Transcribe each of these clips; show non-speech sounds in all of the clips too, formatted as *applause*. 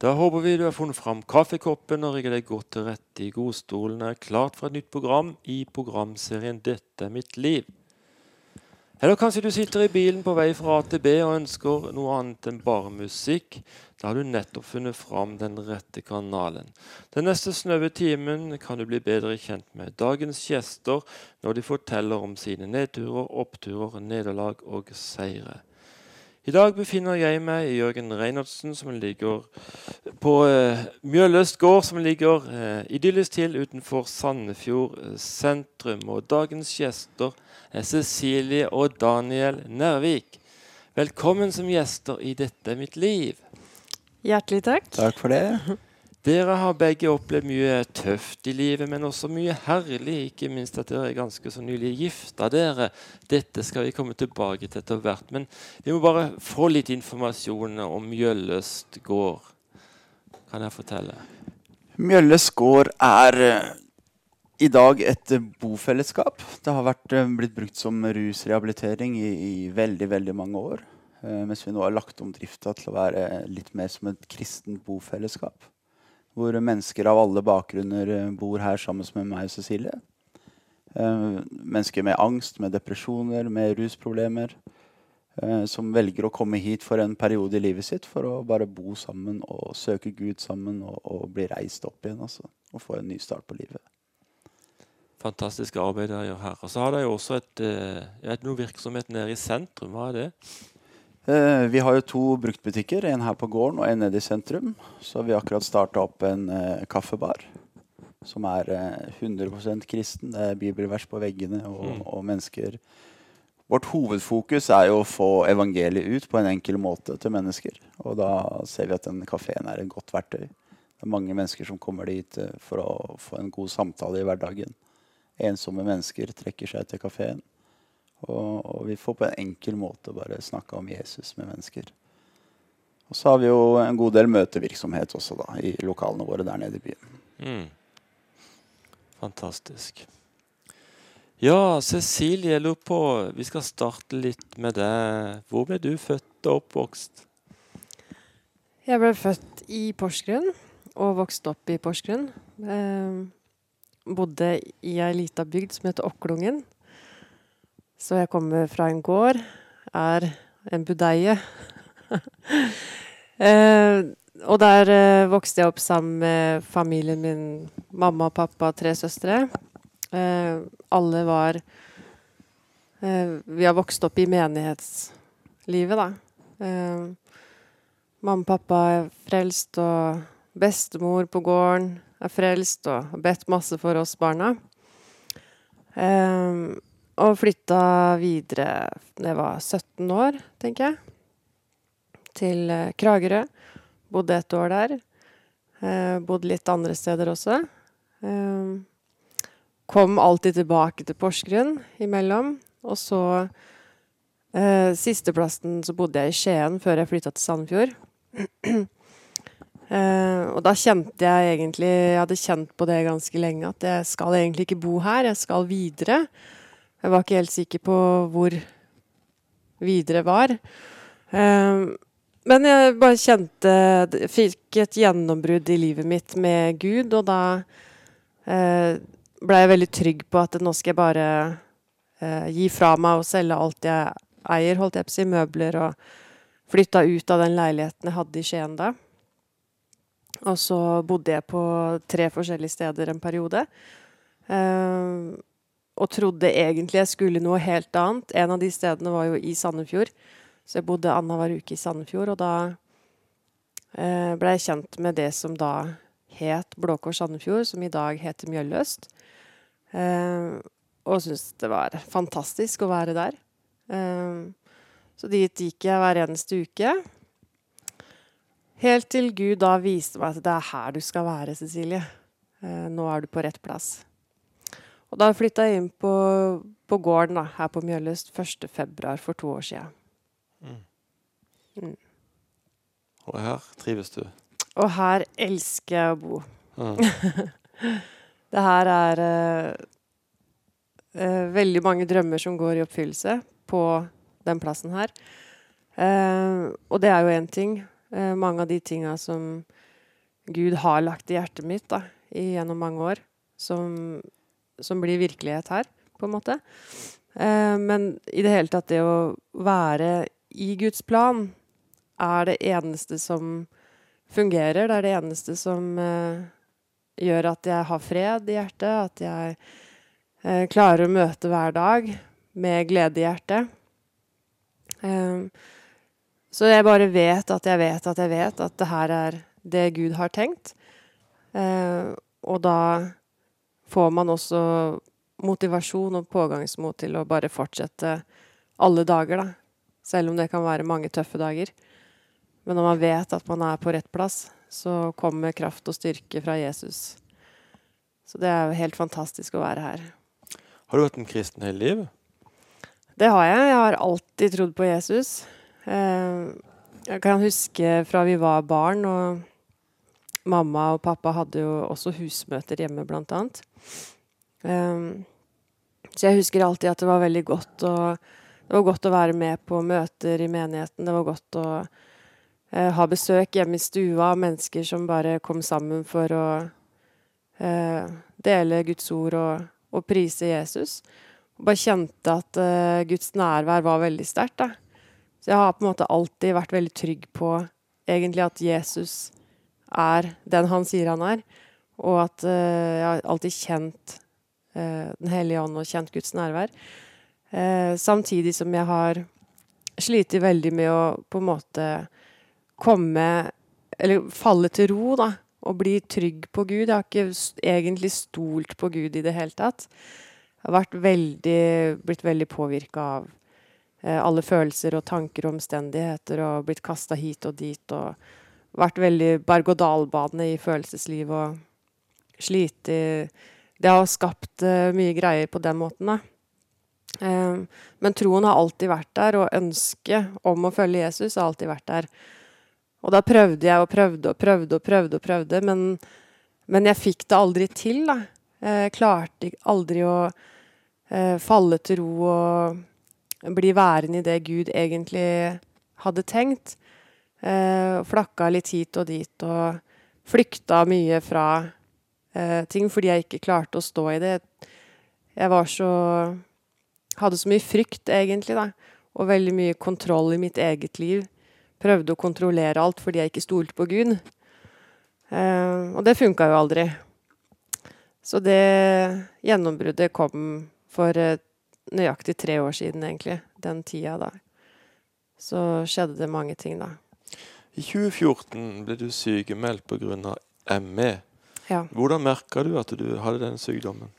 Da håper vi du har funnet fram kaffekoppen og rigger deg godt til rette i godstolen er klart for et nytt program i programserien 'Dette er mitt liv'. Eller kanskje du sitter i bilen på vei fra A til B og ønsker noe annet enn bare musikk. Da har du nettopp funnet fram den rette kanalen. Den neste snaue timen kan du bli bedre kjent med dagens gjester når de forteller om sine nedturer, oppturer, nederlag og seire. I dag befinner jeg meg i Jørgen Reinertsen, som ligger på eh, Mjøløst gård, som ligger eh, idyllisk til utenfor Sandefjord eh, sentrum. Og dagens gjester er Cecilie og Daniel Nervik. Velkommen som gjester i Dette er mitt liv. Hjertelig takk. Takk for det. *laughs* Dere har begge opplevd mye tøft i livet, men også mye herlig. Ikke minst at dere er ganske så nylig gifta dere. Dette skal vi komme tilbake til etter hvert. Men vi må bare få litt informasjon om Mjølløst gård. Kan jeg fortelle? Mjølløst gård er eh, i dag et bofellesskap. Det har vært, eh, blitt brukt som rusrehabilitering i, i veldig, veldig mange år. Eh, mens vi nå har lagt om drifta til å være litt mer som et kristent bofellesskap. Hvor mennesker av alle bakgrunner eh, bor her sammen med meg og Cecilie. Eh, mennesker med angst, med depresjoner, med rusproblemer. eh, som velger å komme hit for en periode i livet sitt for å bare bo sammen og søke Gud sammen og, og bli reist opp igjen. Altså, og få en ny start på livet. Fantastisk arbeid dere gjør her. Og så har dere jo også et, et, noe virksomhet nede i sentrum. Hva er det? Eh, vi har jo to bruktbutikker, en her på gården og en nede i sentrum. Så vi har akkurat starta opp en uh, kaffebar som er eh, 100% kristen. Det er bibelvers på veggene og, Mm. og mennesker. Vårt hovedfokus er jo å få evangeliet ut på en enkel måte til mennesker. Og da ser vi at den kafeen er et godt verktøy. Det er mange mennesker som kommer dit eh, for å få en god samtale i hverdagen. Ensomme mennesker trekker seg til kafeen. Og, og vi får på en enkel måte bare snakke om Jesus med mennesker. Og så har vi jo en god del møtevirksomhet også da, i lokalene våre der nede i byen. Mm. Fantastisk. Ja, Cecilie, jeg lurer på Vi skal starte litt med deg. Hvor ble du født og oppvokst? Jeg ble født i Porsgrunn og vokste opp i Porsgrunn. Eh, bodde i ei lita bygd som heter Okklungen. Så jeg kommer fra en gård, er en budeie. *laughs* eh, og der eh, vokste jeg opp sammen med familien min, mamma, pappa, tre søstre. Eh, alle var eh, Vi har vokst opp i menighetslivet, da. Eh, mamma og pappa er frelst, og bestemor på gården er frelst og har bedt masse for oss barna. Eh, og flytta videre da jeg var 17 år, tenker jeg. Til eh, Kragerø. Bodde et år der. Eh, bodde litt andre steder også. Eh, kom alltid tilbake til Porsgrunn imellom. Og så eh, Sisteplassen så bodde jeg i Skien før jeg flytta til Sandefjord. *clears throat* eh, og da kjente jeg egentlig Jeg hadde kjent på det ganske lenge, at jeg skal egentlig ikke bo her, jeg skal videre. Jeg var ikke helt sikker på hvor videre var. Eh, men jeg bare kjente Fikk et gjennombrudd i livet mitt med Gud, og da eh, ble jeg veldig trygg på at nå skal jeg bare eh, gi fra meg og selge alt jeg eier, holdt jeg på å si, møbler, og flytta ut av den leiligheten jeg hadde i Skien da. Og så bodde jeg på tre forskjellige steder en periode. Eh, og trodde egentlig jeg skulle noe helt annet. En av de stedene var jo i Sandefjord. Så jeg bodde annenhver uke i Sandefjord, og da eh, ble jeg kjent med det som da het Blå Kors Sandefjord, som i dag heter Mjølløst. Eh, og syntes det var fantastisk å være der. Eh, så dit gikk jeg hver eneste uke. Helt til Gud da viste meg at det er her du skal være, Cecilie. Nå er du på rett plass. Og da flytta jeg inn på, på gården da, her på Mjølløst 1.2. for to år sia. Og her trives du? Og her elsker jeg å bo. Mm. *laughs* Det her er uh, uh, veldig mange drømmer som går i oppfyllelse på den plassen her. Uh, og det er jo én ting. Mange av de tinga som Gud har lagt i hjertet mitt da, i, gjennom mange år, som, som, blir virkelighet her, på en måte. Eh, men i det hele tatt, det å være i Guds plan er det eneste som fungerer. Det er det eneste som eh, gjør at jeg har fred i hjertet, at jeg eh, klarer å møte hver dag med glede i hjertet. Så jeg bare vet at jeg vet at jeg vet at det her er det Gud har tenkt. Og da får man også motivasjon og pågangsmot til å bare fortsette alle dager, da. Selv om det kan være mange tøffe dager. Men når man vet at man er på rett plass, så kommer kraft og styrke fra Jesus. Så det er jo helt fantastisk å være her. Har du vært en kristen hele livet? Det har jeg. Jeg har alltid trodd på Jesus. Eh, jeg kan huske fra vi var barn, og mamma og pappa hadde jo også husmøter hjemme, blant annet. Um, så jeg husker alltid at det var veldig godt å, det var godt å være med på møter i menigheten. Det var godt å uh, ha besøk hjemme i stua av mennesker som bare kom sammen for å dele Guds ord og, og prise Jesus Og bare kjente at uh, Guds nærvær var veldig sterkt. Så jeg har på en måte alltid vært veldig trygg på egentlig at Jesus er den han sier han er. Og at uh, jeg har alltid kjent uh, Den hellige ånd og kjent Guds nærvær. samtidig som jeg har slitt veldig med å på en måte komme Eller falle til ro, da. Og bli trygg på Gud. Jeg har ikke egentlig stolt på Gud i det hele tatt. Jeg har veldig, blitt veldig påvirka av alle følelser og tanker og omstendigheter og blitt kasta hit og dit og vært veldig berg-og-dal-bane i følelsesliv og slitt Det har skapt uh, mye greier på den måten, da. Um, men troen har alltid vært der, og ønsket om å følge Jesus har alltid vært der. Og da prøvde jeg og prøvde og prøvde og prøvde, og prøvde men, men jeg fikk det aldri til, da. Jeg klarte aldri å eh, falle til ro og bli værende i det Gud egentlig hadde tenkt. Eh, flakka litt hit og dit og flykta mye fra eh, ting fordi jeg ikke klarte å stå i det. Jeg var så Hadde så mye frykt, egentlig, da. Og veldig mye kontroll i mitt eget liv. Prøvde å kontrollere alt fordi jeg ikke stolte på Gud. Eh, og det funka jo aldri. Så det gjennombruddet kom for eh, nøyaktig tre år siden, egentlig. Den tida da. Så skjedde det mange ting, da. I 2014 ble du sykemeldt pga. ME. Ja. Hvordan merka du at du hadde den sykdommen?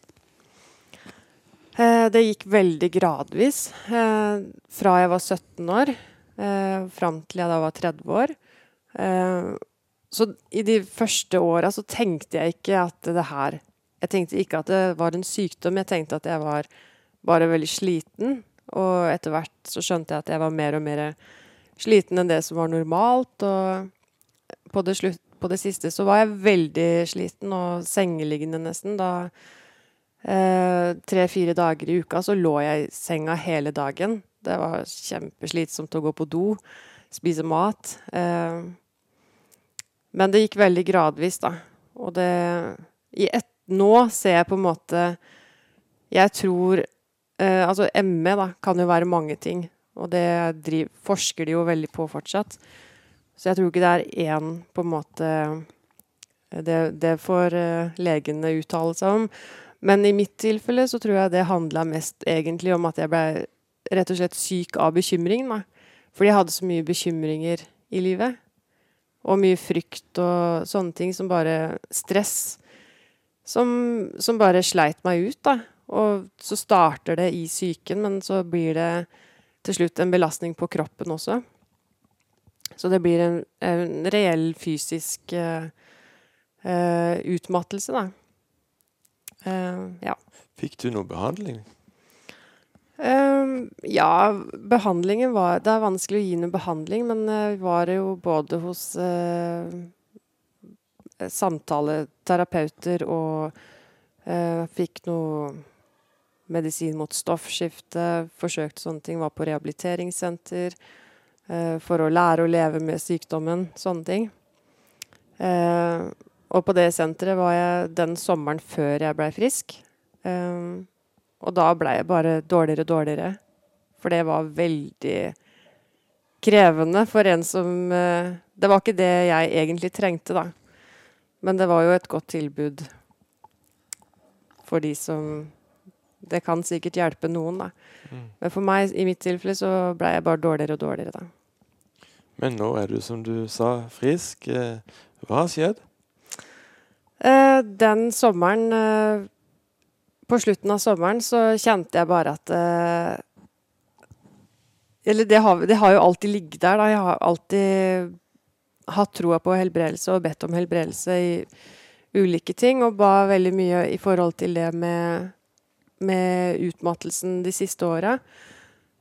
Eh, det gikk veldig gradvis. Eh, fra jeg var 17 år eh, fram til jeg da var 30 år. Eh, så i de første åra så tenkte jeg ikke at det her jeg tenkte ikke at det var en sykdom, jeg tenkte at jeg var bare veldig sliten. Og etter hvert så skjønte jeg at jeg var mer og mer sliten enn det som var normalt. Og på det, slutt, på det siste så var jeg veldig sliten og sengeliggende nesten. Da eh, tre-fire dager i uka så lå jeg i senga hele dagen. Det var kjempeslitsomt å gå på do, spise mat. Eh, men det gikk veldig gradvis, da. Og det I ett nå ser jeg på en måte Jeg tror eh, Altså ME da, kan jo være mange ting, og det driver, forsker de jo veldig på fortsatt. Så jeg tror ikke det er én på en måte Det, det får eh, legene uttale seg om. Men i mitt tilfelle så tror jeg det handla mest egentlig om at jeg ble rett og slett syk av bekymring. Da. Fordi jeg hadde så mye bekymringer i livet. Og mye frykt og sånne ting som bare Stress som, som, bare sleit meg ut, da. Og så starter det i psyken, men så blir det til slutt en belastning på kroppen også. Så det blir en, en reell fysisk uh, uh, utmattelse, da. Uh, ja. Fikk du noe behandling? ja, behandlingen var Det er vanskelig å gi noe behandling, men vi var jo både hos samtaleterapeuter og fikk noe medisin mot stoffskifte, forsøkte sånne ting, var på rehabiliteringssenter eh, for å lære å leve med sykdommen, sånne ting. Eh, og på det senteret var jeg den sommeren før jeg blei frisk. Eh, og da blei jeg bare dårligere og dårligere. For det var veldig krevende for en som eh, Det var ikke det jeg egentlig trengte, da. Men det var jo et godt tilbud for de som Det kan sikkert hjelpe noen, da. Mm. Men for meg, i mitt tilfelle, så ble jeg bare dårligere og dårligere, da. Men nå er du, som du sa, frisk. Eh, Hva har skjedd? Eh, den sommeren eh, På slutten av sommeren så kjente jeg bare at eh, Eller det har, det har jo alltid ligget der, da. Jeg har alltid hatt troa på helbredelse og bedt om helbredelse i ulike ting, og ba veldig mye i forhold til det med, med utmattelsen de siste åra.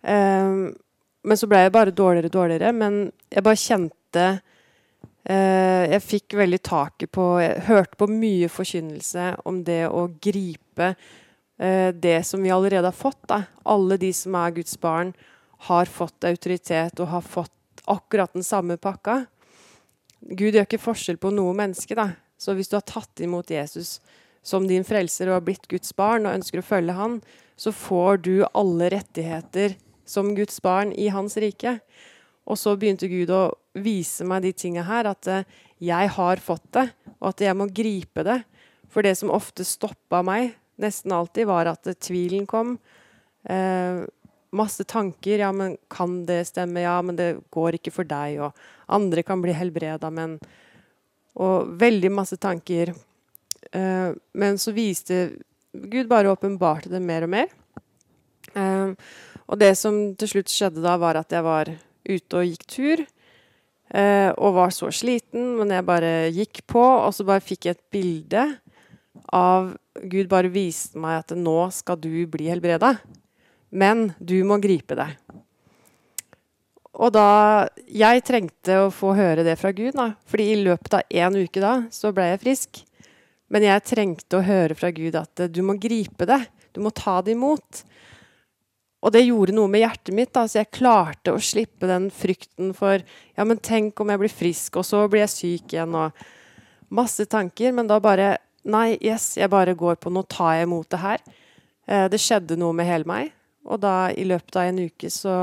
Um, men så ble jeg bare dårligere og dårligere. Men jeg bare kjente uh, Jeg fikk veldig taket på Jeg hørte på mye forkynnelse om det å gripe uh, det som vi allerede har fått. Da. Alle de som er Guds barn, har fått autoritet og har fått akkurat den samme pakka. Gud gjør ikke forskjell på noe menneske. da. Så hvis du har tatt imot Jesus som din frelser og har blitt Guds barn og ønsker å følge han, så får du alle rettigheter som Guds barn i hans rike. Og så begynte Gud å vise meg de tinga her, at uh, jeg har fått det, og at jeg må gripe det. For det som ofte stoppa meg, nesten alltid, var at uh, tvilen kom. Eh, masse tanker. Ja, men kan det stemme? Ja, men det går ikke for deg. Og andre kan bli helbreda, men Og veldig masse tanker. Uh, men så viste Gud bare åpenbarte det mer og mer. Uh, og det som til slutt skjedde da, var at jeg var ute og gikk tur. Uh, og var så sliten, men jeg bare gikk på, og så bare fikk jeg et bilde av Gud bare viste meg at nå skal du bli helbreda. Men du må gripe det. Og da Jeg trengte å få høre det fra Gud, da. Fordi i løpet av én uke da, så ble jeg frisk. Men jeg trengte å høre fra Gud at du må gripe det. Du må ta det imot. Og det gjorde noe med hjertet mitt. da, Så jeg klarte å slippe den frykten for Ja, men tenk om jeg blir frisk, og så blir jeg syk igjen, og Masse tanker. Men da bare Nei, yes, jeg bare går på Nå tar jeg imot det her. Eh, det skjedde noe med hele meg. Og da, i løpet av en uke, så,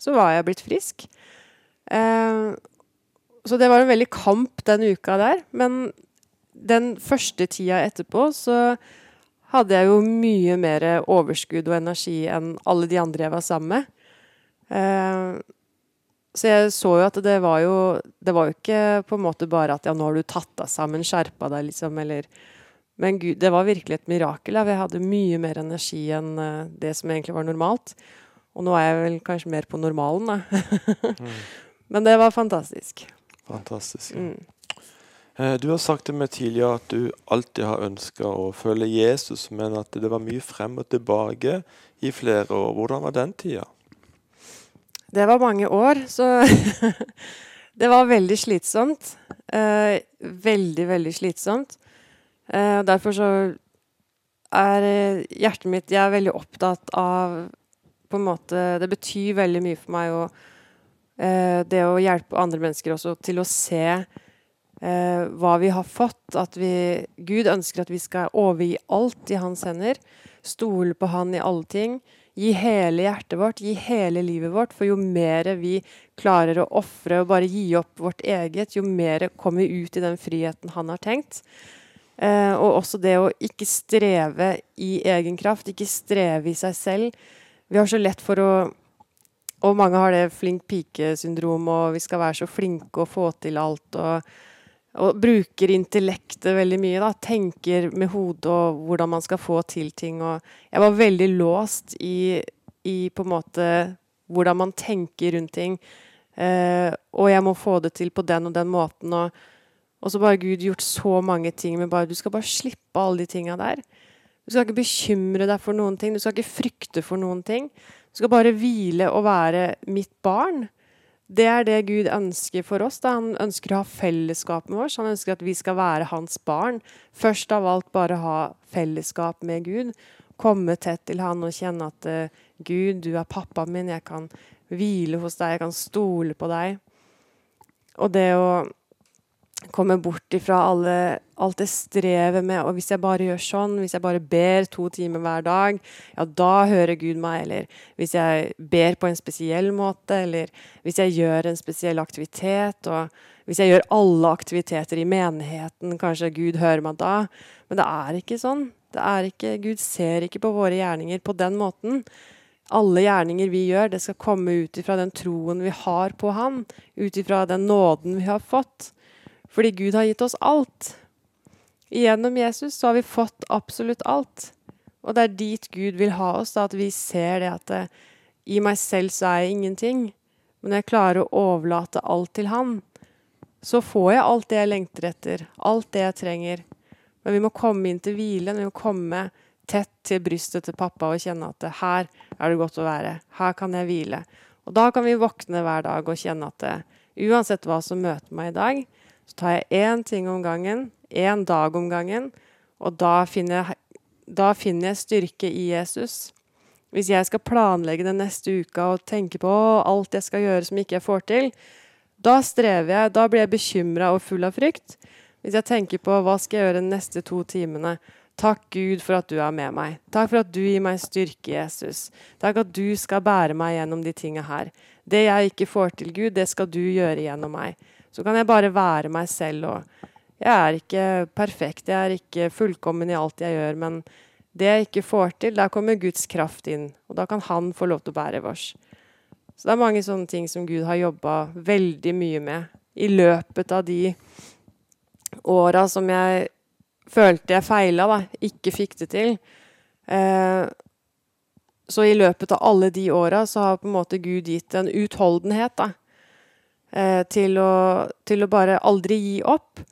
så var jeg blitt frisk. Eh, så det var en veldig kamp den uka der. Men den første tida etterpå så hadde jeg jo mye mer overskudd og energi enn alle de andre jeg var sammen med. Uh, så jeg så jo at det var jo Det var jo ikke på en måte bare at ja, nå har du tatt deg sammen, skjerpa deg, liksom, eller Men Gud, det var virkelig et mirakel. Ja. Jeg hadde mye mer energi enn uh, det som egentlig var normalt. Og nå er jeg vel kanskje mer på normalen, da. *laughs* Mm. Men det var fantastisk. Fantastisk. Mm. Eh, Du har sagt til meg tidligere at du alltid har ønska å følge Jesus, men at det var mye frem og tilbake i flere år. Hvordan var den tida? Det var mange år, så *laughs* det var veldig slitsomt. Eh, veldig, veldig slitsomt. Eh, derfor så er hjertet mitt Jeg er veldig opptatt av på en måte Det betyr veldig mye for meg eh, Det å hjelpe andre mennesker også til å se eh, hva vi har fått. At vi Gud ønsker at vi skal overgi alt i hans hender. Stole på han i alle ting. Gi hele hjertet vårt, gi hele livet vårt. For jo mer vi klarer å ofre og bare gi opp vårt eget, jo mer kommer vi ut i den friheten han har tenkt. Eh, og også det å ikke streve i egen kraft, ikke streve i seg selv. Vi har så lett for å Og mange har det flink pike-syndrom, og vi skal være så flinke og få til alt. og og bruker intellektet veldig mye. da, Tenker med hodet og hvordan man skal få til ting. og Jeg var veldig låst i, i på en måte hvordan man tenker rundt ting. Eh, og jeg må få det til på den og den måten. Og, og så bare Gud gjort så mange ting. Men bare, du skal bare slippe alle de tinga der. Du skal ikke bekymre deg for noen ting. Du skal ikke frykte for noen ting. Du skal bare hvile og være mitt barn. Det er det Gud ønsker for oss. Da. Han ønsker å ha fellesskap med oss. Han ønsker at vi skal være hans barn. Først av alt bare ha fellesskap med Gud. Komme tett til han og kjenne at uh, Gud, du er pappaen min. Jeg kan hvile hos deg. Jeg kan stole på deg. Og det å komme bort ifra alle, alt det strevet med Og hvis jeg bare gjør sånn, hvis jeg bare ber to timer hver dag, ja, da hører Gud meg. Eller hvis jeg ber på en spesiell måte, eller hvis jeg gjør en spesiell aktivitet. og hvis jeg gjør alle aktiviteter i menigheten, kanskje Gud hører meg da. Men det er ikke sånn. Det er ikke, Gud ser ikke på våre gjerninger på den måten. Alle gjerninger vi gjør, det skal komme ut ifra den troen vi har på Han. Ut ifra den nåden vi har fått. Fordi Gud har gitt oss alt. Gjennom Jesus så har vi fått absolutt alt. Og det er dit Gud vil ha oss, da, at vi ser det at det, eh, i meg selv så er jeg ingenting. Men når jeg klarer å overlate alt til Han, så får jeg alt det jeg lengter etter, alt det jeg trenger. Men vi må komme inn til hvilen, vi må komme tett til brystet til pappa og kjenne at her er det godt å være. Her kan jeg hvile. Og da kan vi våkne hver dag og kjenne at det, uansett hva som møter meg i dag, så tar jeg én ting om gangen, én dag om gangen, og da finner, jeg, da finner jeg styrke i Jesus. Hvis jeg skal planlegge den neste uka og tenke på alt jeg skal gjøre som ikke jeg får til, da strever jeg, da blir jeg bekymra og full av frykt. Hvis jeg tenker på hva skal jeg gjøre de neste to timene. Takk, Gud, for at du er med meg. Takk for at du gir meg styrke, Jesus. Takk at du skal bære meg gjennom de tinga her. Det jeg ikke får til, Gud, det skal du gjøre gjennom meg. Så kan jeg bare være meg selv. og Jeg er ikke perfekt, jeg er ikke fullkommen i alt jeg gjør, men det jeg ikke får til, der kommer Guds kraft inn. Og da kan Han få lov til å bære vårs. Så det er mange sånne ting som Gud har jobba veldig mye med i løpet av de åra som jeg følte jeg feila, da, ikke fikk det til. Eh, så i løpet av alle de åra så har på en måte Gud gitt en utholdenhet da, eh, til, å, til, å, bare aldri gi opp,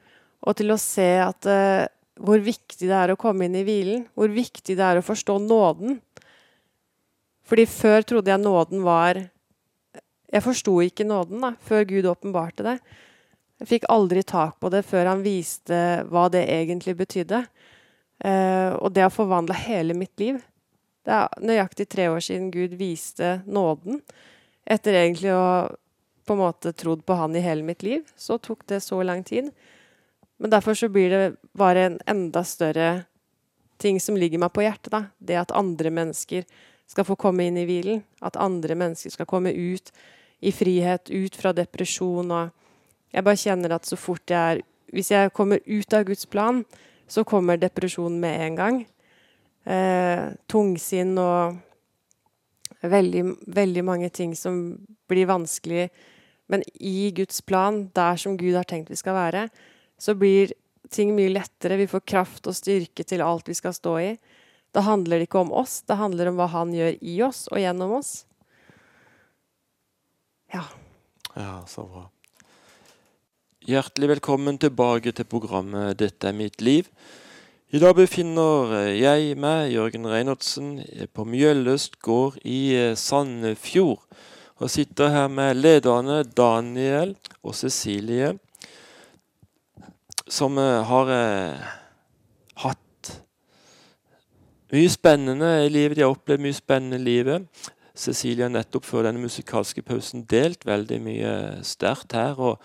og til å se at eh, hvor viktig det er å komme inn i hvilen. Hvor viktig det er å forstå nåden. Fordi før trodde jeg nåden var jeg forsto ikke nåden da, før Gud åpenbarte det. Jeg fikk aldri tak på det før han viste hva det egentlig betydde. Eh, og det har forvandla hele mitt liv. Det er nøyaktig tre år siden Gud viste nåden. Etter egentlig å på en måte trodd på han i hele mitt liv, så tok det så lang tid. Men derfor så blir det bare en enda større ting som ligger meg på hjertet. da. Det at andre mennesker skal få komme inn i hvilen. At andre mennesker skal komme ut i frihet, ut fra depresjon. Og jeg bare kjenner at så fort jeg er Hvis jeg kommer ut av Guds plan, så kommer depresjonen med en gang. Eh, tungsinn og veldig, veldig mange ting som blir vanskelig. Men i Guds plan, der som Gud har tenkt vi skal være, så blir ting mye lettere. Vi får kraft og styrke til alt vi skal stå i. Da handler det ikke om oss, det handler om hva Han gjør i oss og gjennom oss. Ja. Ja, så bra. Hjertelig velkommen tilbake til programmet 'Dette er mitt liv'. I dag befinner jeg meg, Jørgen Reinertsen, på Mjølløst gård i Sandefjord. Og sitter her med lederne Daniel og Cecilie, som eh, har eh, hatt mye spennende i livet. De har opplevd mye spennende i livet. Cecilie har nettopp før denne musikalske pausen delt veldig mye sterkt her. og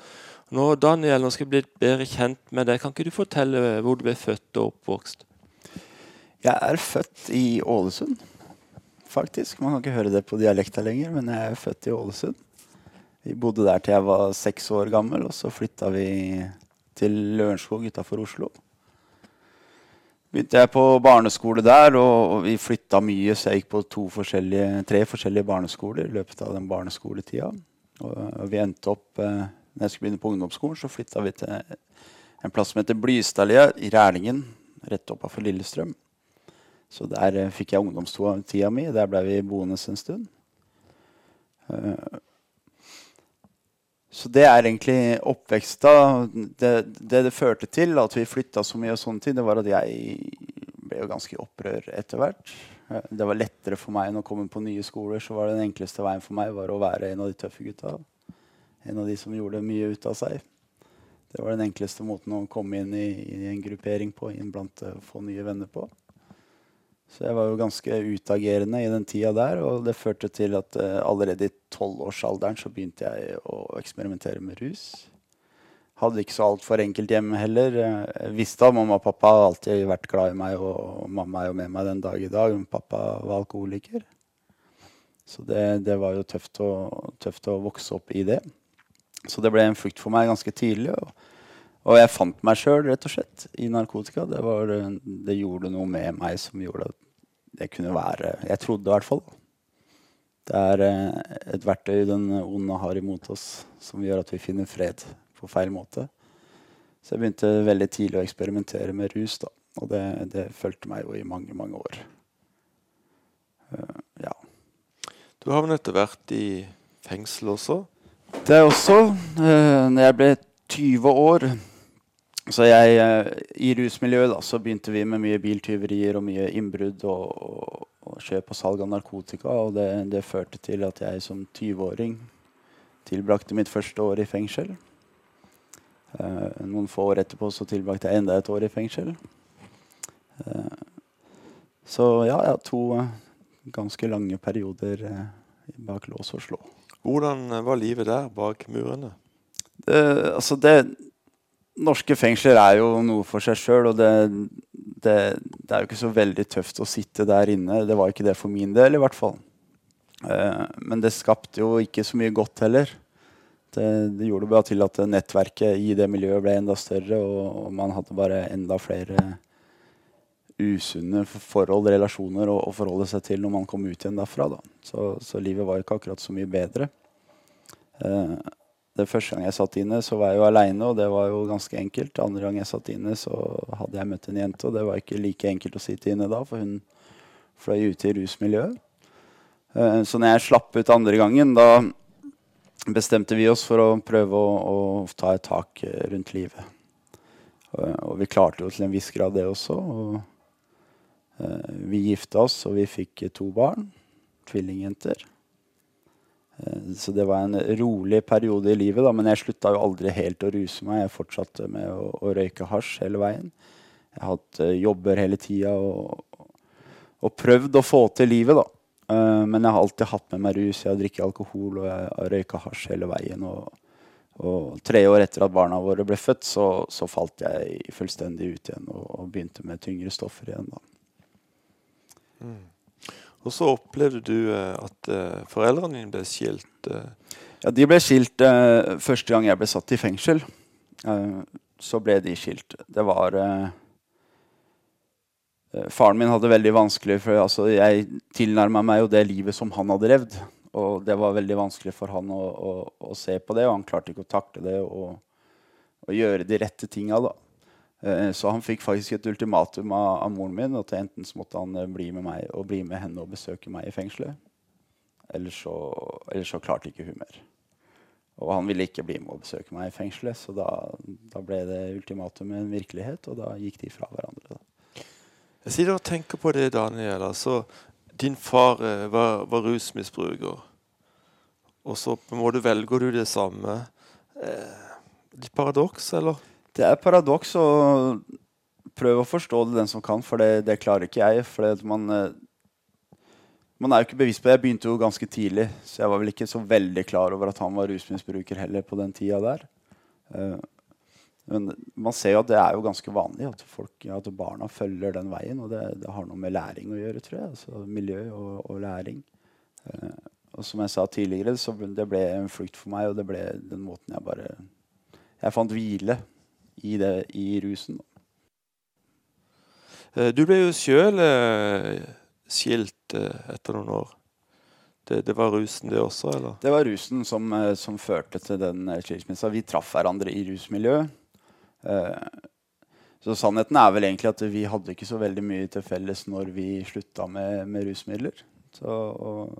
nå, Daniel, nå skal jeg bli bedre kjent med deg. Kan ikke du fortelle hvor du ble født og oppvokst? Jeg er født i Ålesund, faktisk. Man kan ikke høre det på dialekta lenger, men jeg er født i Ålesund. Vi bodde der til jeg var seks år gammel, og så flytta vi til Lørenskog utafor Oslo begynte jeg på barneskole der, og vi flytta mye, så jeg gikk på forskjellige, tre forskjellige barneskoler i løpet av den barneskoletida. Og vi endte opp eh, når jeg skulle begynne på ungdomsskolen, så flytta vi til en plass som heter Blystadlia i Rælingen, rett oppafor Lillestrøm. Så der eh, fikk jeg ungdomstida mi. Der ble vi boende en stund. Uh, så det er egentlig oppveksta. Det, det, det førte til at vi flytta så mye, og sånne ting, det var at jeg ble jo ganske i opprør etter hvert. Det var lettere for meg enn å komme på nye skoler. Så var det den enkleste veien for meg var å være en av de tøffe gutta. En av de som gjorde mye ut av seg. Det var den enkleste måten å komme inn i, i en gruppering på, inn blant få nye venner på. Så jeg var jo ganske utagerende i den tida der, og det førte til at uh, allerede i tolvårsalderen så begynte jeg å eksperimentere med rus. hadde ikke så altfor enkelt hjemme heller. Jeg visste at mamma og pappa har alltid vært glad i meg, og, mamma er jo med meg den dag i dag. Men pappa var alkoholiker. Så det, det var jo tøft å, tøft å, vokse opp i det. Så det ble en flukt for meg ganske tidlig. Og, og jeg fant meg sjøl rett og slett i narkotika. Det, var, det, gjorde noe med meg som gjorde at det kunne være Jeg trodde i hvert fall. Det er eh, et verktøy den onde har imot oss, som gjør at vi finner fred på feil måte. Så jeg begynte veldig tidlig å eksperimentere med rus. da. Og det, det fulgte meg jo i mange, mange år. Uh, ja. Du har vel etter hvert i fengsel også? Det også. Uh, når jeg ble 20 år så jeg, uh, I rusmiljøet da, så begynte vi med mye biltyverier og mye innbrudd og, og, og, kjøp og salg av narkotika. Og det, det førte til at jeg som 20-åring tilbrakte mitt første år i fengsel. Eh, noen få år etterpå så tilbrakte jeg enda et år i fengsel. så ja, jeg har to ganske lange perioder eh, bak lås og slå. Hvordan eh, var livet der, bak murene? Det, altså det, norske fengsler er jo noe for seg sjøl, og det, det, det, er jo ikke så veldig tøft å sitte der inne. Det var ikke det for min del, i hvert fall. Eh, men det skapte jo ikke så mye godt heller. Det, det, gjorde bare til at nettverket i det miljøet ble enda større, og, og man hadde bare enda flere usunne forhold, relasjoner, å, å, forholde seg til når man kom ut igjen derfra. Da. Så, så livet var ikke akkurat så mye bedre. Eh, det første gang jeg satt inne, så var jeg jo aleine, og det var jo ganske enkelt. Andre gang jeg satt inne, så hadde jeg møtt en jente, og det var ikke like enkelt å sitte inne da, for hun fløy ute i rusmiljøet. Eh, så når jeg slapp ut andre gangen, da bestemte vi oss for å prøve å, å ta et tak eh, rundt livet. Og, vi klarte jo til en viss grad det også. og Eh, vi gifta oss, og vi fikk to barn. Tvillingjenter. Eh, så det var en rolig periode i livet, da, men jeg slutta jo aldri helt å ruse meg. Jeg fortsatte med å, å røyke hasj hele veien. Jeg har hatt uh, jobber hele tida og, og, prøvd å få til livet, da. Uh, men jeg har alltid hatt med meg rus. Jeg har drukket alkohol og jeg har røyka hasj hele veien. Og, og, tre år etter at barna våre ble født, så, så falt jeg fullstendig ut igjen og, og begynte med tyngre stoffer igjen. da. Mm. Og så opplevde du uh, at uh, foreldrene dine ble skilt? Uh. Ja, de ble skilt første gang jeg ble satt i fengsel. så ble de skilt. Det var Faren min hadde veldig vanskelig for altså, Jeg tilnærma meg jo det livet som han hadde levd. Og det var veldig vanskelig for han å, å, å se på det, og han klarte ikke å takle det og, og gjøre de rette tinga. da. Eh, så han fikk faktisk et ultimatum av, av moren min. at Enten så måtte han eh, bli med meg og bli med henne og besøke meg i fengselet. Eller så, eller så klarte ikke hun mer. Og han ville ikke bli med og besøke meg i fengselet, så da, da ble det ultimatumet en virkelighet, og da gikk de fra hverandre. Da. Jeg sitter og tenker på det, Daniel. Altså, din far eh, var, var, rusmisbruker, og så på en måte velger du det samme. Eh, litt paradoks, eller? Det er paradoks å prøve å forstå det, den som kan, for det, det klarer ikke jeg. For man, eh, man, er jo ikke bevisst på det. Jeg begynte jo ganske tidlig, så jeg var vel ikke så veldig klar over at han var rusmisbruker heller på den tida der. Uh, men man ser jo at det er jo ganske vanlig at, folk, at barna følger den veien. Og det, det, har noe med læring å gjøre, tror jeg. Altså miljø og, og læring. Uh, og som jeg sa tidligere, så ble, det en flukt for meg, og det ble den måten jeg bare Jeg fant hvile i, det, i rusen. Eh, du ble jo sjøl eh, skilt eh, etter noen år. Det, det, var rusen, det også? eller? Det var rusen som, som førte til den skilsmissa. Vi traff hverandre i rusmiljøet. Så sannheten er vel egentlig at vi hadde ikke så veldig mye til felles når vi slutta med, med rusmidler. Så, og,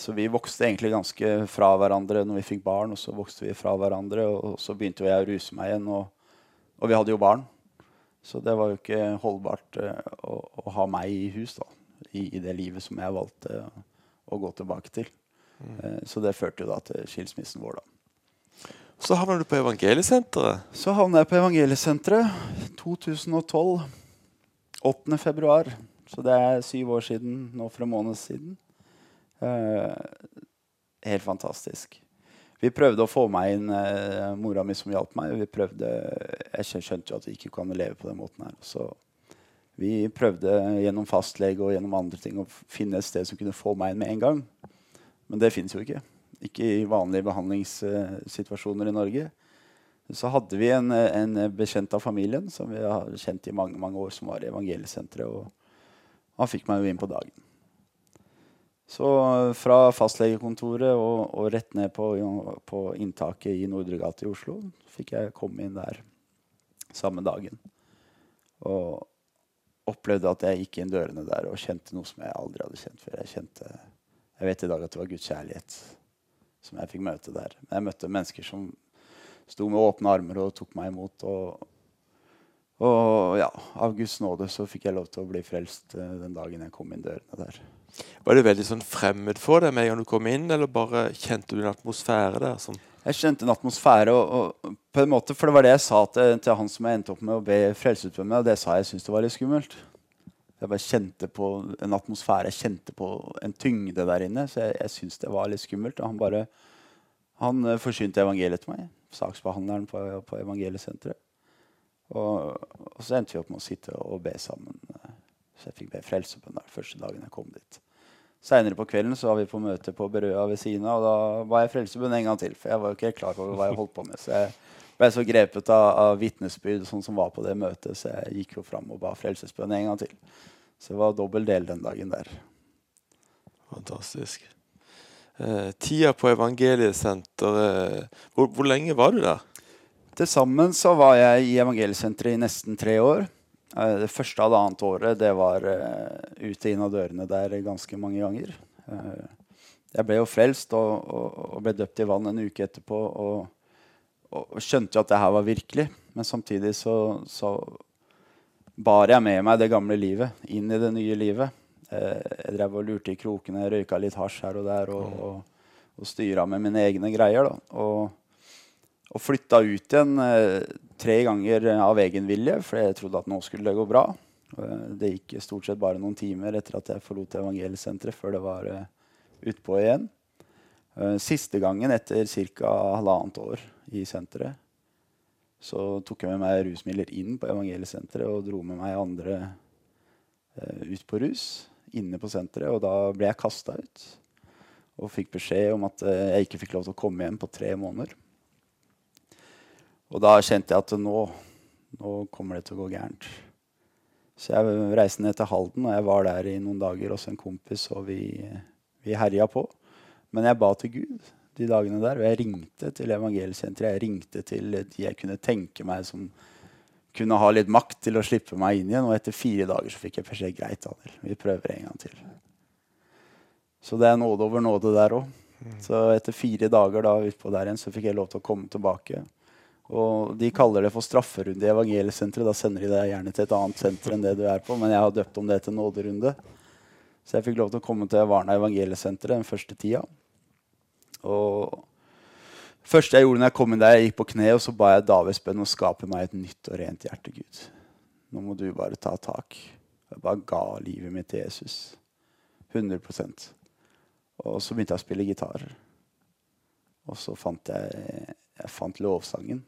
så vi vokste egentlig ganske fra hverandre når vi fikk barn. Og så vokste vi fra hverandre, og så begynte jeg å ruse meg igjen. Og, og, vi hadde jo barn. Så det var jo ikke holdbart uh, å, å, ha meg i hus da, i, i, det livet som jeg valgte å, å gå tilbake til. Mm. Uh, så det førte jo da til skilsmissen vår. da. Så havna du på Evangeliesenteret? Så havna jeg på Evangeliesenteret 2012. 8. februar. Så det er syv år siden nå for en måned siden. Uh, helt fantastisk. Vi prøvde å få meg inn eh, mora mi som hjalp meg. Vi prøvde, jeg skjønte jo at vi ikke kan leve på den måten her. Så vi prøvde gjennom fastlege og gjennom andre ting å finne et sted som kunne få meg inn med en gang. Men det fins jo ikke. Ikke i vanlige behandlingssituasjoner i Norge. Så hadde vi en, en, bekjent av familien som vi har kjent i mange mange år, som var i evangeliesenteret. Og han fikk meg jo inn på dagen. Så fra fastlegekontoret og, og rett ned på, på, inntaket i Nordre gate i Oslo fikk jeg komme inn der samme dagen. Og opplevde at jeg gikk inn dørene der og kjente noe som jeg aldri hadde kjent før. Jeg, kjente, jeg vet i dag at det var Guds kjærlighet som jeg fikk møte der. Men jeg møtte mennesker som sto med åpne armer og tok meg imot. Og, og ja, av Guds nåde så fikk jeg lov til å bli frelst eh, den dagen jeg kom inn dørene der. Var det veldig sånn fremmed for deg med en gang du kom inn, eller bare kjente du en atmosfære der? Som jeg kjente en atmosfære, og, og, på en måte, for det var det jeg sa til, til han som jeg endte opp med å be frelsesutbønn med, og det sa jeg syntes det var litt skummelt. Jeg bare kjente på en atmosfære, jeg kjente på en tyngde der inne. Så jeg, jeg syntes det var litt skummelt. Og han bare han uh, forsynte evangeliet til meg. Saksbehandleren på, på evangeliesenteret. Og, og, så endte vi opp med å sitte og be sammen. Så jeg fikk be frelsebønn der første dagen jeg kom dit. Seinere på kvelden så var vi på møte på Berøa ved siden av. Og da var jeg frelsebønn en gang til, for jeg var jo ikke klar over hva jeg holdt på med. Så jeg ble så grepet av, av vitnesbyrd sånn som var på det møtet, så jeg gikk jo fram og ba frelsesbønn en gang til. Så det var dobbel del den dagen der. Fantastisk. Eh, tida på evangeliesenteret, hvor, hvor lenge var du der? Til sammen så var jeg i evangeliesenteret i nesten tre år. Eh, det første halvannet året det var uh, ute inn av dørene der ganske mange ganger. Uh, jeg ble jo frelst og, og, og, ble døpt i vann en uke etterpå og, og skjønte jo at det her var virkelig. Men samtidig så, så, bar jeg med meg det gamle livet inn i det nye livet. Jeg drev og lurte i krokene, røyka litt hasj her og der og, og, og styra med mine egne greier. da, og og flytta ut igjen eh, tre ganger av egen vilje, for jeg trodde at nå skulle det gå bra. Eh, det gikk stort sett bare noen timer etter at jeg forlot evangeliesenteret, før det var eh, utpå igjen. Eh, siste gangen, etter ca. halvannet år i senteret, så tok jeg med meg rusmidler inn på evangeliesenteret og dro med meg andre eh, ut på rus inne på senteret. Og da ble jeg kasta ut og fikk beskjed om at eh, jeg ikke fikk lov til å komme hjem på tre måneder. Og da kjente jeg at nå, nå kommer det til å gå gærent. Så jeg reiste ned til Halden, og jeg var der i noen dager hos en kompis, og vi, vi herja på. Men jeg ba til Gud de dagene der, og jeg ringte til evangeliesenteret. Jeg ringte til de jeg kunne tenke meg som kunne ha litt makt til å slippe meg inn igjen. Og etter fire dager så fikk jeg beskjed greit, Daniel, vi prøver en gang til. Så det er nåde over nåde der òg. Så etter fire dager da utpå der igjen så fikk jeg lov til å komme tilbake. Og De kaller det for strafferunde i evangeliesenteret. Da sender de deg gjerne til et annet senter enn det du er på. Men jeg har døpt om det til nåderunde. Så jeg fikk lov til å komme til Varna evangeliesenteret den første tida. Og første jeg gjorde når jeg kom inn der, jeg gikk på kne og så ba jeg Davids bønn og skape meg et nytt og rent hjerte, Gud. Nå må du bare ta tak. Jeg bare ga livet mitt til Jesus. 100% Og så begynte jeg å spille gitar. Og så fant jeg, jeg fant lovsangen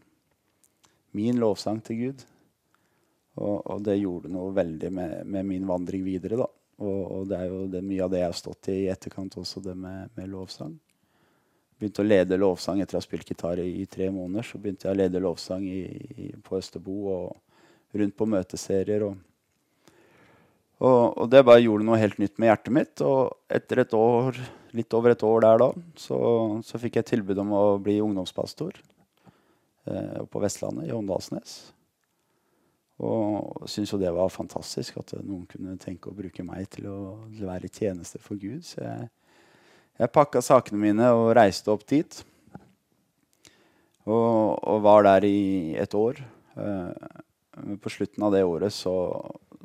min lovsang til Gud. Og, og, det gjorde noe veldig med, med min vandring videre. da. Og, og, det er jo det, mye av det jeg har stått i i etterkant også, det med, med lovsang. Begynte å lede lovsang etter å ha spilt gitar i, i, tre måneder. Så begynte jeg å lede lovsang i, i, på Østerbo og rundt på møteserier. Og, og, det bare gjorde noe helt nytt med hjertet mitt. Og etter et år, litt over et år der da, så, så fikk jeg tilbud om å bli ungdomspastor på Vestlandet, i Åndalsnes. Og syntes jo det var fantastisk at noen kunne tenke å bruke meg til å være i tjeneste for Gud. Så jeg, jeg pakka sakene mine og reiste opp dit. Og, og var der i et år. Eh, men på slutten av det året så,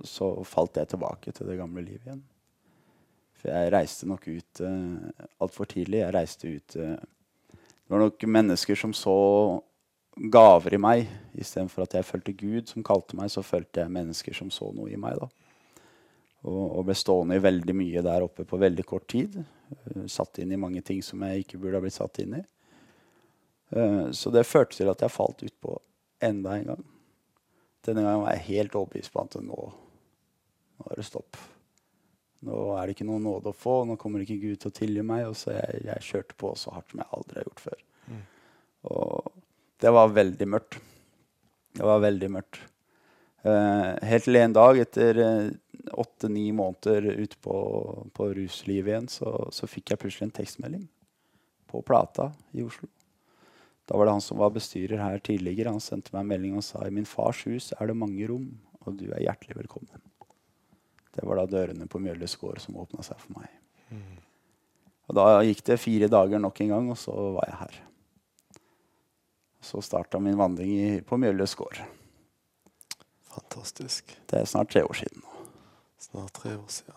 så, falt jeg tilbake til det gamle livet igjen. For jeg reiste nok ut uh, altfor tidlig. Jeg reiste ut uh, Det var nok mennesker som så gaver i meg. Istedenfor at jeg følte Gud som kalte meg, så følte jeg mennesker som så noe i meg. da. Og, og ble stående i veldig mye der oppe på veldig kort tid. Uh, satt inn i mange ting som jeg ikke burde ha blitt satt inn i. Uh, så det førte til at jeg falt utpå enda en gang. Denne gangen var jeg helt overbevist på at nå, nå er det stopp. Nå er det ikke noe nåde å få. Nå kommer ikke Gud til å tilgi meg. Og så jeg, jeg kjørte på så hardt som jeg aldri har gjort før. Og det var veldig mørkt. Det var veldig mørkt. Eh, helt til en dag, etter eh, åtte-ni måneder ute på, på ruslivet igjen, så, så fikk jeg plutselig en tekstmelding på Plata i Oslo. Da var det han som var bestyrer her tidligere. Han sendte meg en melding og sa i min fars hus er det mange rom, og du er hjertelig velkommen. Det var da dørene på Mjølles gård som åpna seg for meg. Og Da gikk det fire dager nok en gang, og så var jeg her. Så starta min vandring i, på Mjølles gård. Fantastisk. Det er snart tre år siden. nå. Snart tre år siden.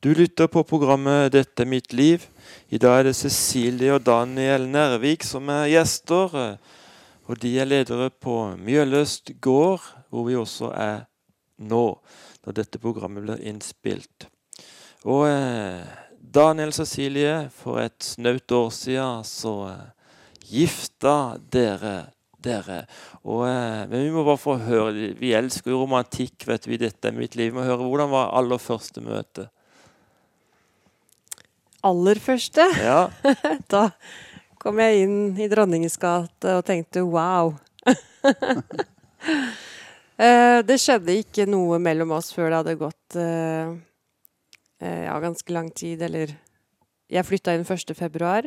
Du lytter på programmet 'Dette er mitt liv'. I dag er det Cecilie og Daniel Nervik som er gjester. Og de er ledere på Mjøløst gård, hvor vi også er nå, når dette programmet blir innspilt. Og eh, Daniel og Cecilie, for et snaut år siden så eh, gifta dere dere. Og, eh, men vi må bare få høre Vi elsker jo romantikk, vet vi. Dette er mitt liv. Vi må høre hvordan var aller første møte. Aller første, Ja, *laughs* da kom jeg inn i Dronningens gate og tenkte wow. *laughs* Eh, det skjedde ikke noe mellom oss før det hadde gått eh, eh, ja, ganske lang tid. Eller Jeg flytta inn 1. februar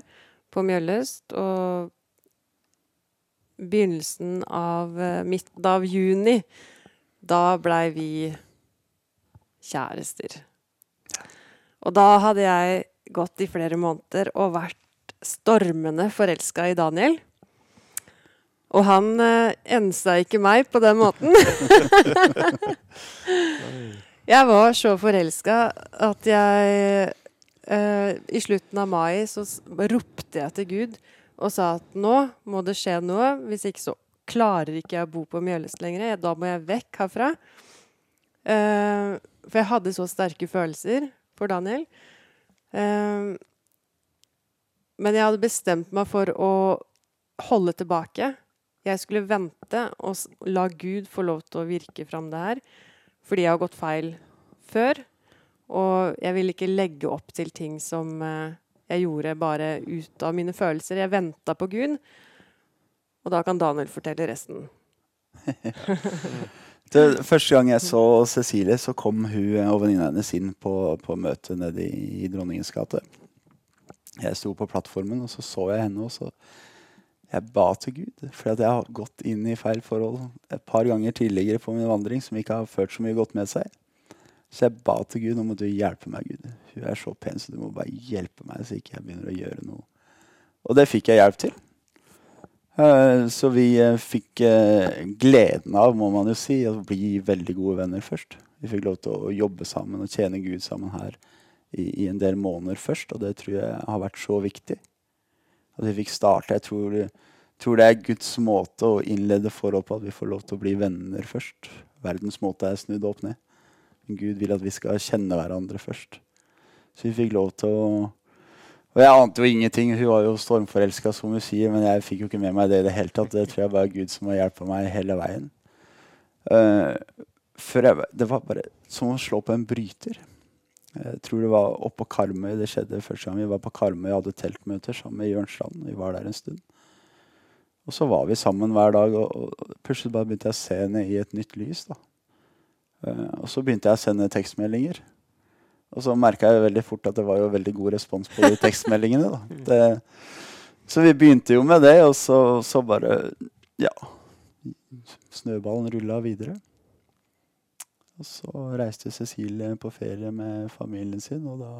på Mjølløst, og begynnelsen av eh, midten av juni, da blei vi kjærester. Og da hadde jeg gått i flere måneder og vært stormende forelska i Daniel. Og han eh, ensa ikke meg på den måten. *laughs* *laughs* jeg var så forelska at jeg eh, I slutten av mai så ropte jeg til Gud og sa at nå må det skje noe. Hvis ikke så klarer ikke jeg å bo på Mjøles lenger. Da må jeg vekk herfra. Eh, for jeg hadde så sterke følelser for Daniel. Eh, men jeg hadde bestemt meg for å holde tilbake. Jeg skulle vente og la Gud få lov til å virke fram det her. Fordi jeg har gått feil før. Og jeg vil ikke legge opp til ting som eh, jeg gjorde bare ut av mine følelser. Jeg venta på Gud. Og da kan Daniel fortelle resten. *laughs* Det, første gang jeg så Cecilie, så kom hun og venninna hennes inn på, på møtet nede i, i Dronningens gate. Jeg sto på plattformen, og så så jeg henne, og så Jeg ba til Gud. For jeg har gått inn i feil forhold et par ganger tidligere på min vandring som ikke har ført så mye godt med seg. Så jeg ba til Gud om at du hjelpe meg, Gud. Hun er så pen, så du må bare hjelpe meg, så ikke jeg begynner å gjøre noe. Og det fikk jeg hjelp til. Eh, Så vi eh, fikk eh, gleden av, må man jo si, å bli veldig gode venner først. Vi fikk lov til å jobbe sammen og tjene Gud sammen her i en del måneder først, og det tror jeg har vært så viktig. At vi fikk starte. Jeg tror, tror det er Guds måte å innlede forhold på, at vi får lov til å bli venner først. Verdens måte er snudd opp ned. Gud vil at vi skal kjenne hverandre først. Så vi fikk lov til å og jeg ante jo ingenting. Hun var jo stormforelska, som hun sier, men jeg fikk jo ikke med meg det i det hele tatt. Det tror jeg bare Gud som har hjulpet meg hele veien. Uh, jeg, det var bare som å slå på en bryter. Jeg tror det var oppå Karmøy det skjedde første gang vi var på Karmøy og hadde teltmøter sammen med Jørn Strand. Vi var der en stund. Og så var vi sammen hver dag, og, og plutselig bare begynte jeg å se henne i et nytt lys. da. Eh, og så begynte jeg å sende tekstmeldinger. Og så merka jeg veldig fort at det var jo veldig god respons på de *laughs* tekstmeldingene. Da. Det, så vi begynte jo med det, og så, så bare Ja. Snøballen rulla videre. Og så reiste Cecilie på ferie med familien sin, og da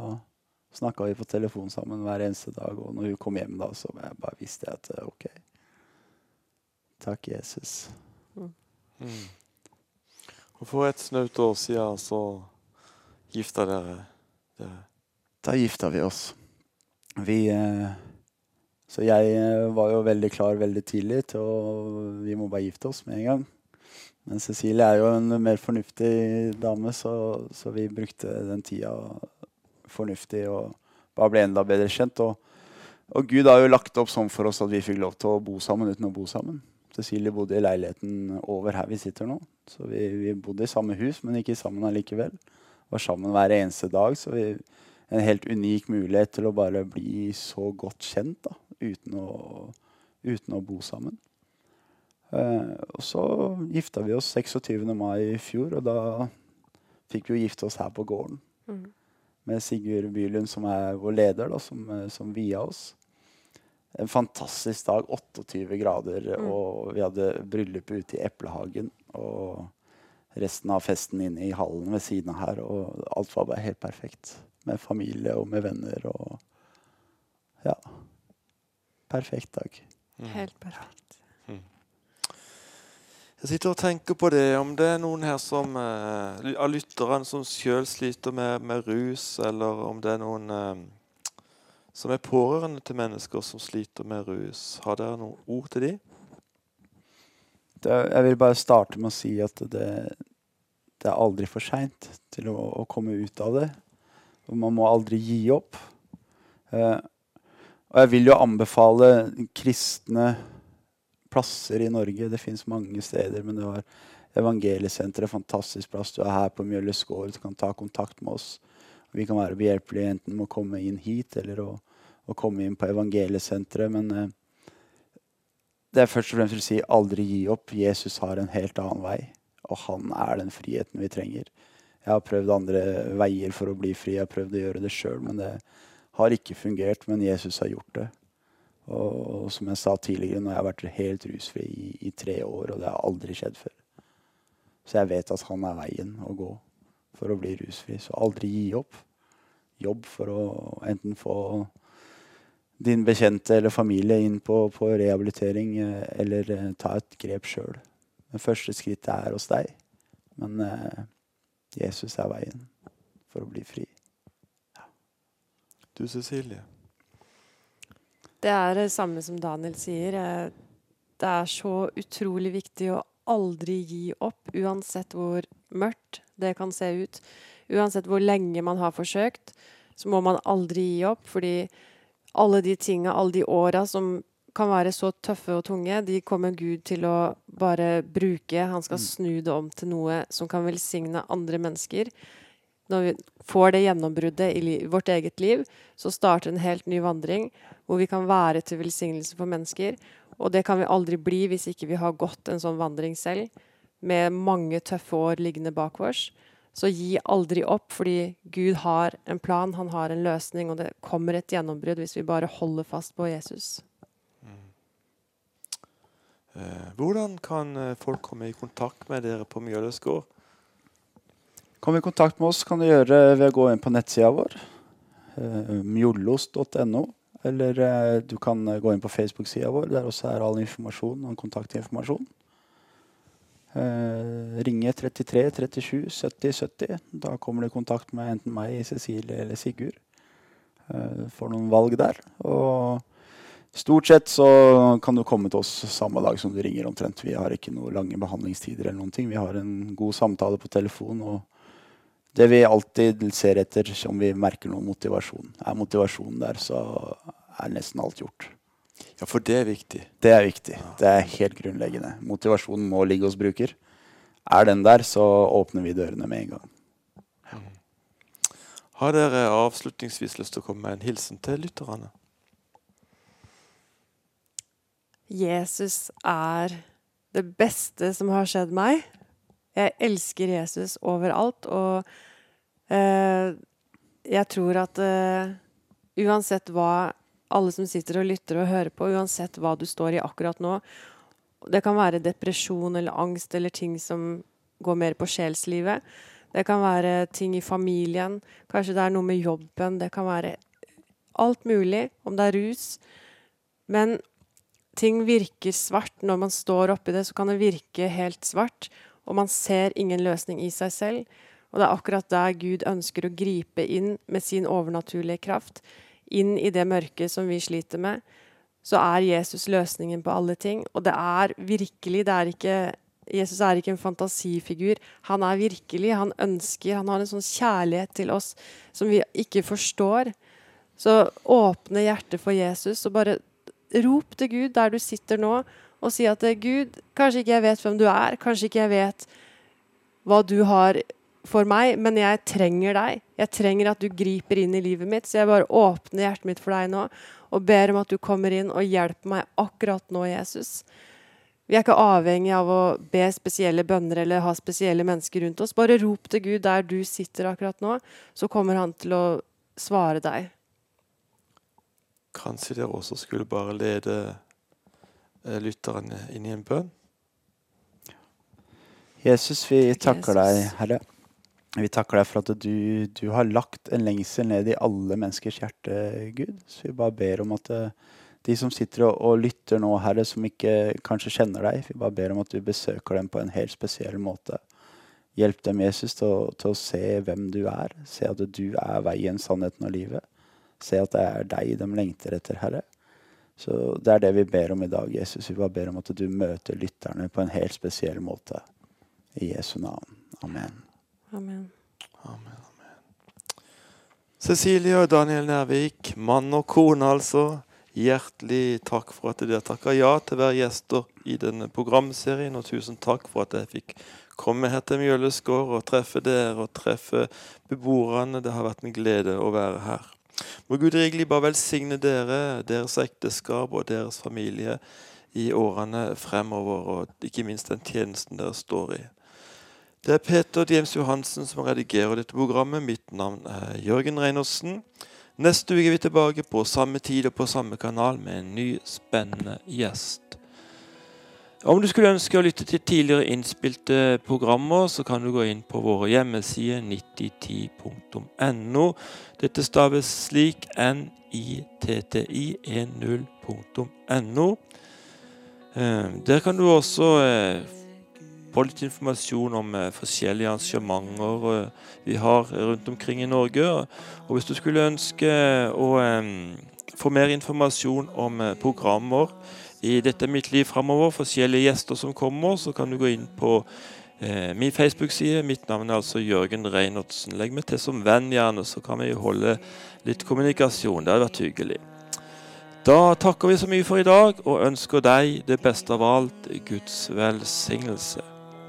snakka vi på telefon sammen hver eneste dag. Og når hun kom hjem, da, så jeg bare visste jeg at OK. Takk, Jesus. Mm. Og for et snaut år siden så gifta dere dere. Da gifta vi oss. Vi eh, Så jeg eh, var jo veldig klar veldig tidlig til å Vi må bare gifte oss med en gang. Men Cecilie er jo en mer fornuftig dame, så, så vi brukte den tida fornuftig og bare ble enda bedre kjent. Og Og Gud har jo lagt opp sånn for oss at vi fikk lov til å bo sammen uten å bo sammen. Cecilie bodde i leiligheten over her vi sitter nå. Så vi, vi bodde i samme hus, men ikke sammen allikevel. Var sammen hver eneste dag. Så vi, en helt unik mulighet til å bare bli så godt kjent da, uten, å, uten å bo sammen. Uh, og så gifta vi oss 26. mai i fjor, og da fikk vi jo gifte oss her på gården. Mm. Med Sigurd Bylund, som er vår leder, da, som, eh, som via oss en fantastisk dag. 28 grader, mm. og vi hadde bryllupet ute i Eplehagen. Og resten av festen inne i hallen ved siden av her. Og alt var bare helt perfekt. Med familie og med venner og Ja. Perfekt dag. Mm. Helt perfekt. Mm. Jeg sitter og tenker på det, om det er noen her som eh, av lytterne som sjøl sliter med, med, rus, eller om det er noen eh, som er pårørende til mennesker som sliter med rus. Har dere noen ord til dem? jeg vil bare starte med å si at det, det er aldri for seint til å, å, komme ut av det. Og man må aldri gi opp. Eh, og jeg vil jo anbefale kristne plasser i Norge. Det fins mange steder, men det var Evangeliesenteret, fantastisk plass. Du er her på Mjølles gård, du kan ta kontakt med oss. Vi kan være behjelpelige enten med å komme inn hit eller å, å komme inn på evangeliesenteret. Men eh, det er først og fremst å si aldri gi opp. Jesus har en helt annen vei, og han er den friheten vi trenger. Jeg har prøvd andre veier for å bli fri. Jeg har prøvd å gjøre det sjøl, men det har ikke fungert. Men Jesus har gjort det. Og, og som jeg sa tidligere, nå har jeg vært helt rusfri i, i tre år, og det har aldri skjedd før. Så jeg vet at han er veien å gå for å bli rusfri. Så aldri gi opp. Jobb for å enten få din bekjente eller familie inn på, på rehabilitering, eh, eller eh, ta et grep sjøl. Det første skrittet er hos deg, men eh, Jesus er veien for å bli fri. Ja. Du, Cecilie? Det er det samme som Daniel sier. Eh, det er så utrolig viktig å aldri gi opp, uansett hvor mørkt det kan se ut. Uansett hvor lenge man har forsøkt, så må man aldri gi opp. Fordi alle de tinga, alle de åra som kan være så tøffe og tunge, de kommer Gud til å bare bruke. Han skal mm. snu det om til noe som kan velsigne andre mennesker. Når vi får det gjennombruddet i vårt eget liv, så starter en helt ny vandring hvor vi kan være til velsignelse for mennesker. Og det kan vi aldri bli hvis ikke vi har gått en sånn vandring selv med mange tøffe år liggende bak oss. Så gi aldri opp, fordi Gud har en plan, han har en løsning, og det kommer et gjennombrudd hvis vi bare holder fast på Jesus. Mm. Eh, hvordan kan eh, folk komme i kontakt med dere på Mjøles gård? Kom i kontakt med oss kan du gjøre ved å gå inn på nettsida vår, eh, mjollos.no. Eller eh, du kan gå inn på Facebook-sida vår, der også er all informasjon og kontaktinformasjon. Eh, ringe 33 37 70 70. Da kommer du i kontakt med enten meg, Cecilie eller Sigurd. Eh, får noen valg der. Og stort sett så kan du komme til oss samme dag som du ringer omtrent. Vi har ikke noen lange behandlingstider eller noen ting. Vi har en god samtale på telefon. og det vi alltid ser etter, om vi merker noe motivasjon, er motivasjonen der, så er nesten alt gjort. Ja, for det er viktig. Det er viktig. Det er helt grunnleggende. Motivasjonen må ligge hos bruker. Er den der, så åpner vi dørene med en gang. Mm. Har dere avslutningsvis lyst til å komme med en hilsen til lytterne? Jesus er det beste som har skjedd meg. Jeg elsker Jesus overalt, og eh, jeg tror at eh, uansett hva alle som sitter og lytter og hører på, uansett hva du står i akkurat nå. Det kan være depresjon eller angst eller ting som går mer på sjelslivet. Det kan være ting i familien. Kanskje det er noe med jobben. Det kan være alt mulig. Om det er rus. Men ting virker svart. Når man står oppi det, så kan det virke helt svart. Og man ser ingen løsning i seg selv. Og det er akkurat der Gud ønsker å gripe inn med sin overnaturlige kraft inn i det mørket som vi sliter med, så er Jesus løsningen på alle ting. Og det er virkelig det er ikke, Jesus er ikke en fantasifigur. Han er virkelig. Han ønsker Han har en sånn kjærlighet til oss som vi ikke forstår. Så åpne hjertet for Jesus og bare rop til Gud der du sitter nå, og si at Gud, kanskje ikke jeg vet hvem du er, kanskje ikke jeg vet hva du har for meg, men jeg trenger deg. Jeg trenger at du griper inn i livet mitt, så jeg bare åpner hjertet mitt for deg nå og ber om at du kommer inn og hjelper meg akkurat nå, Jesus. Vi er ikke avhengig av å be spesielle bønner eller ha spesielle mennesker rundt oss. Bare rop til Gud der du sitter akkurat nå, så kommer han til å svare deg. Kanskje dere også skulle bare lede lytteren lytterne inn i en bønn? Jesus, vi takker deg. Herre. Vi takker deg for at du, du har lagt en lengsel ned i alle menneskers hjerte, Gud. Så vi bare ber om at eh, de som sitter og, og lytter nå, Herre, som ikke kanskje kjenner deg, vi bare ber om at du besøker dem på en helt spesiell måte. Hjelp dem, Jesus, til å, til å se hvem du er. Se at du er veien, sannheten og livet. Se at det er deg de lengter etter, Herre. Så det er det vi ber om i dag, Jesus. Vi bare ber om at du møter lytterne på en helt spesiell måte. I Jesu navn. Amen. Amen. Amen, amen. Cecilie og Daniel Nærvik, mann og kone altså. Hjertelig takk for at dere takka ja til å være gjester i denne programserien. Og tusen takk for at jeg fikk komme her til Mjølesgård og treffe dere og treffe beboerne. Det har vært en glede å være her. Må Gud rikelig bare velsigne dere, deres ekteskap og deres familie i årene fremover, og ikke minst den tjenesten dere står i. Det er Peter James Johansen som redigerer dette programmet. Mitt navn er Jørgen Reinersen. Neste uke er vi tilbake på samme tid og på samme kanal med en ny, spennende gjest. Om du skulle ønske å lytte til tidligere innspilte programmer, så kan du gå inn på våre hjemmesider 9010.no. Dette staves slik nitti10.no. Eh, Der kan du også eh, få litt informasjon om eh, forskjellige arrangementer eh, vi har rundt omkring i Norge. Og hvis du skulle ønske å eh, få mer informasjon om eh, programmer i Dette er mitt liv framover, forskjellige gjester som kommer, så kan du gå inn på eh, min Facebook-side. Mitt navn er altså Jørgen Reinertsen. Legg meg til som venn, gjerne, så kan vi holde litt kommunikasjon. Det hadde vært hyggelig. Da takker vi så mye for i dag, og ønsker deg det beste av alt, Guds velsignelse.